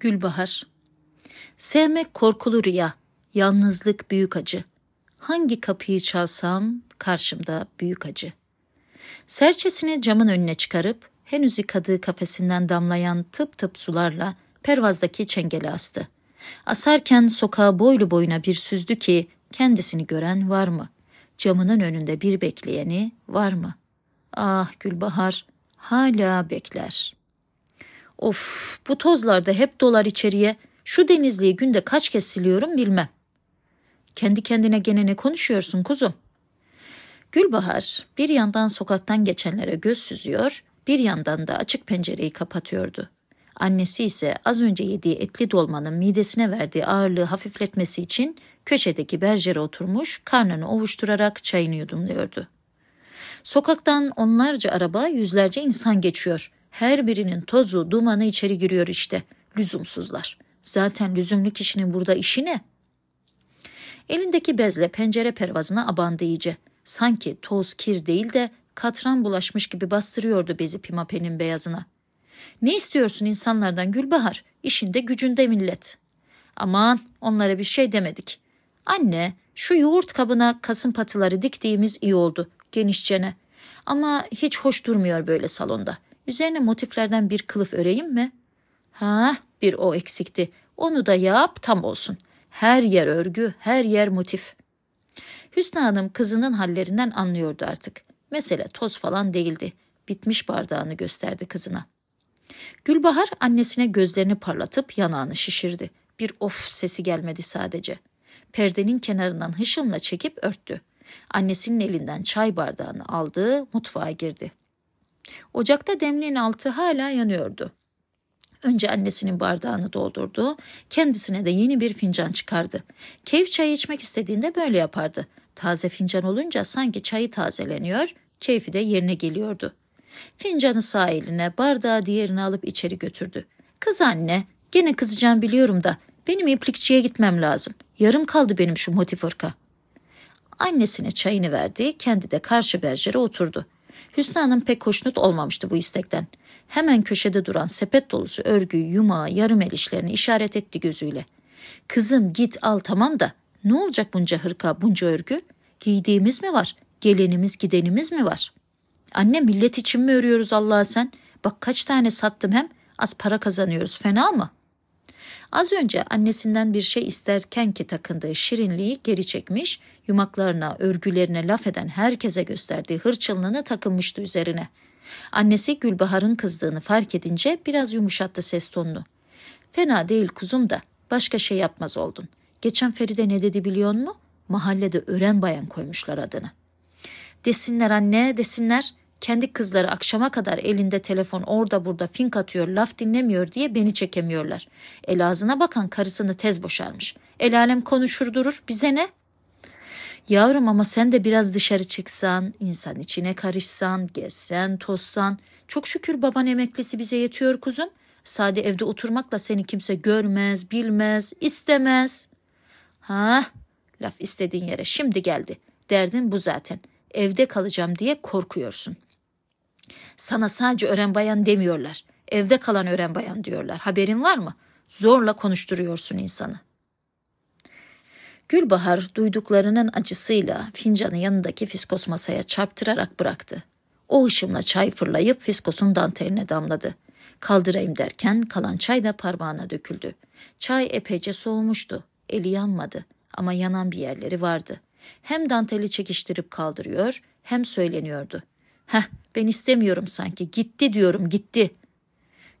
Gülbahar Sevmek korkulu rüya, yalnızlık büyük acı. Hangi kapıyı çalsam karşımda büyük acı. Serçesini camın önüne çıkarıp henüz yıkadığı kafesinden damlayan tıp tıp sularla pervazdaki çengeli astı. Asarken sokağa boylu boyuna bir süzdü ki kendisini gören var mı? Camının önünde bir bekleyeni var mı? Ah Gülbahar hala bekler. Of bu tozlarda hep dolar içeriye. Şu denizliği günde kaç kez siliyorum bilmem. Kendi kendine gene ne konuşuyorsun kuzum? Gülbahar bir yandan sokaktan geçenlere göz süzüyor, bir yandan da açık pencereyi kapatıyordu. Annesi ise az önce yediği etli dolmanın midesine verdiği ağırlığı hafifletmesi için köşedeki berjere oturmuş, karnını ovuşturarak çayını yudumluyordu. Sokaktan onlarca araba, yüzlerce insan geçiyor. Her birinin tozu, dumanı içeri giriyor işte. Lüzumsuzlar. Zaten lüzumlu kişinin burada işi ne? Elindeki bezle pencere pervazına abandı iyice. Sanki toz kir değil de katran bulaşmış gibi bastırıyordu bezi pimapenin beyazına. Ne istiyorsun insanlardan Gülbahar? İşinde gücünde millet. Aman onlara bir şey demedik. Anne şu yoğurt kabına kasım patıları diktiğimiz iyi oldu genişçene. Ama hiç hoş durmuyor böyle salonda. Üzerine motiflerden bir kılıf öreyim mi? Ha, bir o eksikti. Onu da yap tam olsun. Her yer örgü, her yer motif. Hüsnü Hanım kızının hallerinden anlıyordu artık. Mesele toz falan değildi. Bitmiş bardağını gösterdi kızına. Gülbahar annesine gözlerini parlatıp yanağını şişirdi. Bir of sesi gelmedi sadece. Perdenin kenarından hışımla çekip örttü. Annesinin elinden çay bardağını aldı, mutfağa girdi. Ocakta demliğin altı hala yanıyordu. Önce annesinin bardağını doldurdu, kendisine de yeni bir fincan çıkardı. Keyif çayı içmek istediğinde böyle yapardı. Taze fincan olunca sanki çayı tazeleniyor, keyfi de yerine geliyordu. Fincanı sağ eline, bardağı diğerini alıp içeri götürdü. Kız anne, gene kızacağım biliyorum da benim iplikçiye gitmem lazım. Yarım kaldı benim şu motif ırka. Annesine çayını verdi, kendi de karşı berjere oturdu. Hüsnü Hanım pek hoşnut olmamıştı bu istekten. Hemen köşede duran sepet dolusu örgüyü, yumağı, yarım el işlerini işaret etti gözüyle. Kızım git al tamam da ne olacak bunca hırka, bunca örgü? Giydiğimiz mi var? Gelenimiz, gidenimiz mi var? Anne millet için mi örüyoruz Allah'a sen? Bak kaç tane sattım hem az para kazanıyoruz fena mı? Az önce annesinden bir şey isterken ki takındığı şirinliği geri çekmiş, yumaklarına, örgülerine laf eden herkese gösterdiği hırçınlığını takınmıştı üzerine. Annesi Gülbahar'ın kızdığını fark edince biraz yumuşattı ses tonunu. Fena değil kuzum da başka şey yapmaz oldun. Geçen Feride ne dedi biliyor mu? Mahallede ören bayan koymuşlar adını. Desinler anne desinler. Kendi kızları akşama kadar elinde telefon orada burada fink atıyor laf dinlemiyor diye beni çekemiyorlar. El ağzına bakan karısını tez boşarmış. El alem konuşur durur bize ne? Yavrum ama sen de biraz dışarı çıksan, insan içine karışsan, gezsen, tozsan. Çok şükür baban emeklisi bize yetiyor kuzum. Sade evde oturmakla seni kimse görmez, bilmez, istemez. Ha, laf istediğin yere şimdi geldi. Derdin bu zaten. Evde kalacağım diye korkuyorsun. Sana sadece öğren bayan demiyorlar. Evde kalan öğren bayan diyorlar. Haberin var mı? Zorla konuşturuyorsun insanı. Gülbahar duyduklarının acısıyla fincanı yanındaki fiskos masaya çarptırarak bıraktı. O ışımla çay fırlayıp fiskosun danteline damladı. Kaldırayım derken kalan çay da parmağına döküldü. Çay epeyce soğumuştu. Eli yanmadı ama yanan bir yerleri vardı. Hem danteli çekiştirip kaldırıyor hem söyleniyordu. Heh ben istemiyorum sanki gitti diyorum gitti.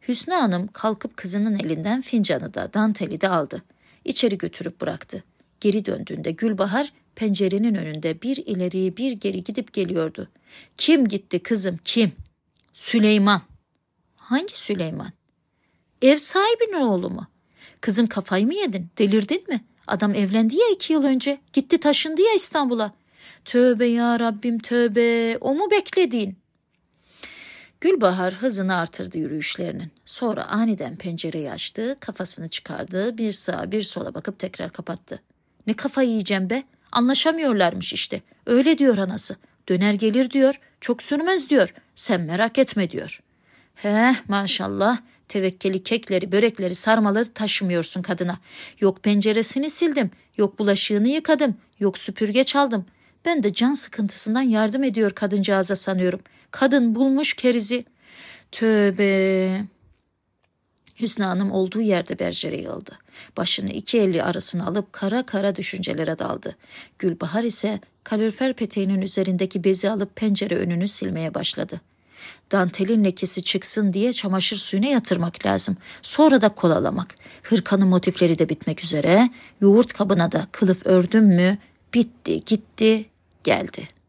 Hüsnü Hanım kalkıp kızının elinden fincanı da danteli de aldı. İçeri götürüp bıraktı. Geri döndüğünde Gülbahar pencerenin önünde bir ileri bir geri gidip geliyordu. Kim gitti kızım kim? Süleyman. Hangi Süleyman? Ev sahibinin oğlu mu? Kızım kafayı mı yedin? Delirdin mi? Adam evlendi ya iki yıl önce. Gitti taşındı ya İstanbul'a. Tövbe ya Rabbim tövbe. O mu beklediğin? Gülbahar hızını artırdı yürüyüşlerinin. Sonra aniden pencereyi açtı, kafasını çıkardı, bir sağa bir sola bakıp tekrar kapattı. Ne kafa yiyeceğim be? Anlaşamıyorlarmış işte. Öyle diyor anası. Döner gelir diyor. Çok sürmez diyor. Sen merak etme diyor. He maşallah Tevekkeli kekleri, börekleri, sarmaları taşımıyorsun kadına. Yok penceresini sildim, yok bulaşığını yıkadım, yok süpürge çaldım. Ben de can sıkıntısından yardım ediyor kadıncağıza sanıyorum. Kadın bulmuş kerizi. Tövbe. Hüsnü Hanım olduğu yerde berjere yığıldı. Başını iki eli arasına alıp kara kara düşüncelere daldı. Gülbahar ise kalorifer peteğinin üzerindeki bezi alıp pencere önünü silmeye başladı. Dantelin lekesi çıksın diye çamaşır suyuna yatırmak lazım. Sonra da kolalamak. Hırkanın motifleri de bitmek üzere. Yoğurt kabına da kılıf ördüm mü bitti gitti geldi.''